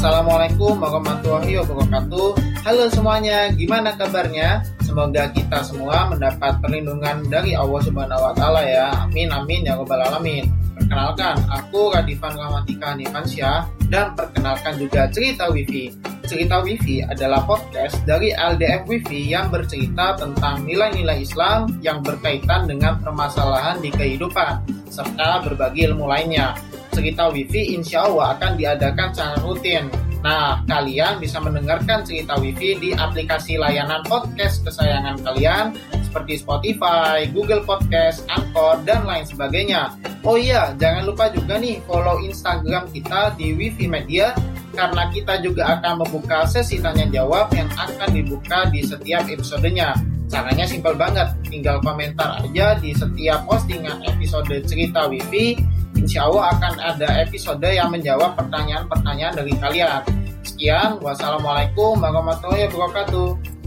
Assalamualaikum warahmatullahi wabarakatuh. Halo semuanya, gimana kabarnya? Semoga kita semua mendapat perlindungan dari Allah Subhanahu wa taala ya. Amin amin ya rabbal alamin. Perkenalkan, aku Radifan Ramatika Nifansyah dan perkenalkan juga Cerita Wifi. Cerita Wifi adalah podcast dari LDF Wifi yang bercerita tentang nilai-nilai Islam yang berkaitan dengan permasalahan di kehidupan serta berbagi ilmu lainnya cerita wifi insya Allah akan diadakan secara rutin. Nah, kalian bisa mendengarkan cerita wifi di aplikasi layanan podcast kesayangan kalian seperti Spotify, Google Podcast, Anchor, dan lain sebagainya. Oh iya, jangan lupa juga nih follow Instagram kita di Wifi Media karena kita juga akan membuka sesi tanya jawab yang akan dibuka di setiap episodenya. Caranya simpel banget, tinggal komentar aja di setiap postingan episode cerita Wifi insya Allah akan ada episode yang menjawab pertanyaan-pertanyaan dari kalian. Sekian, wassalamualaikum warahmatullahi wabarakatuh.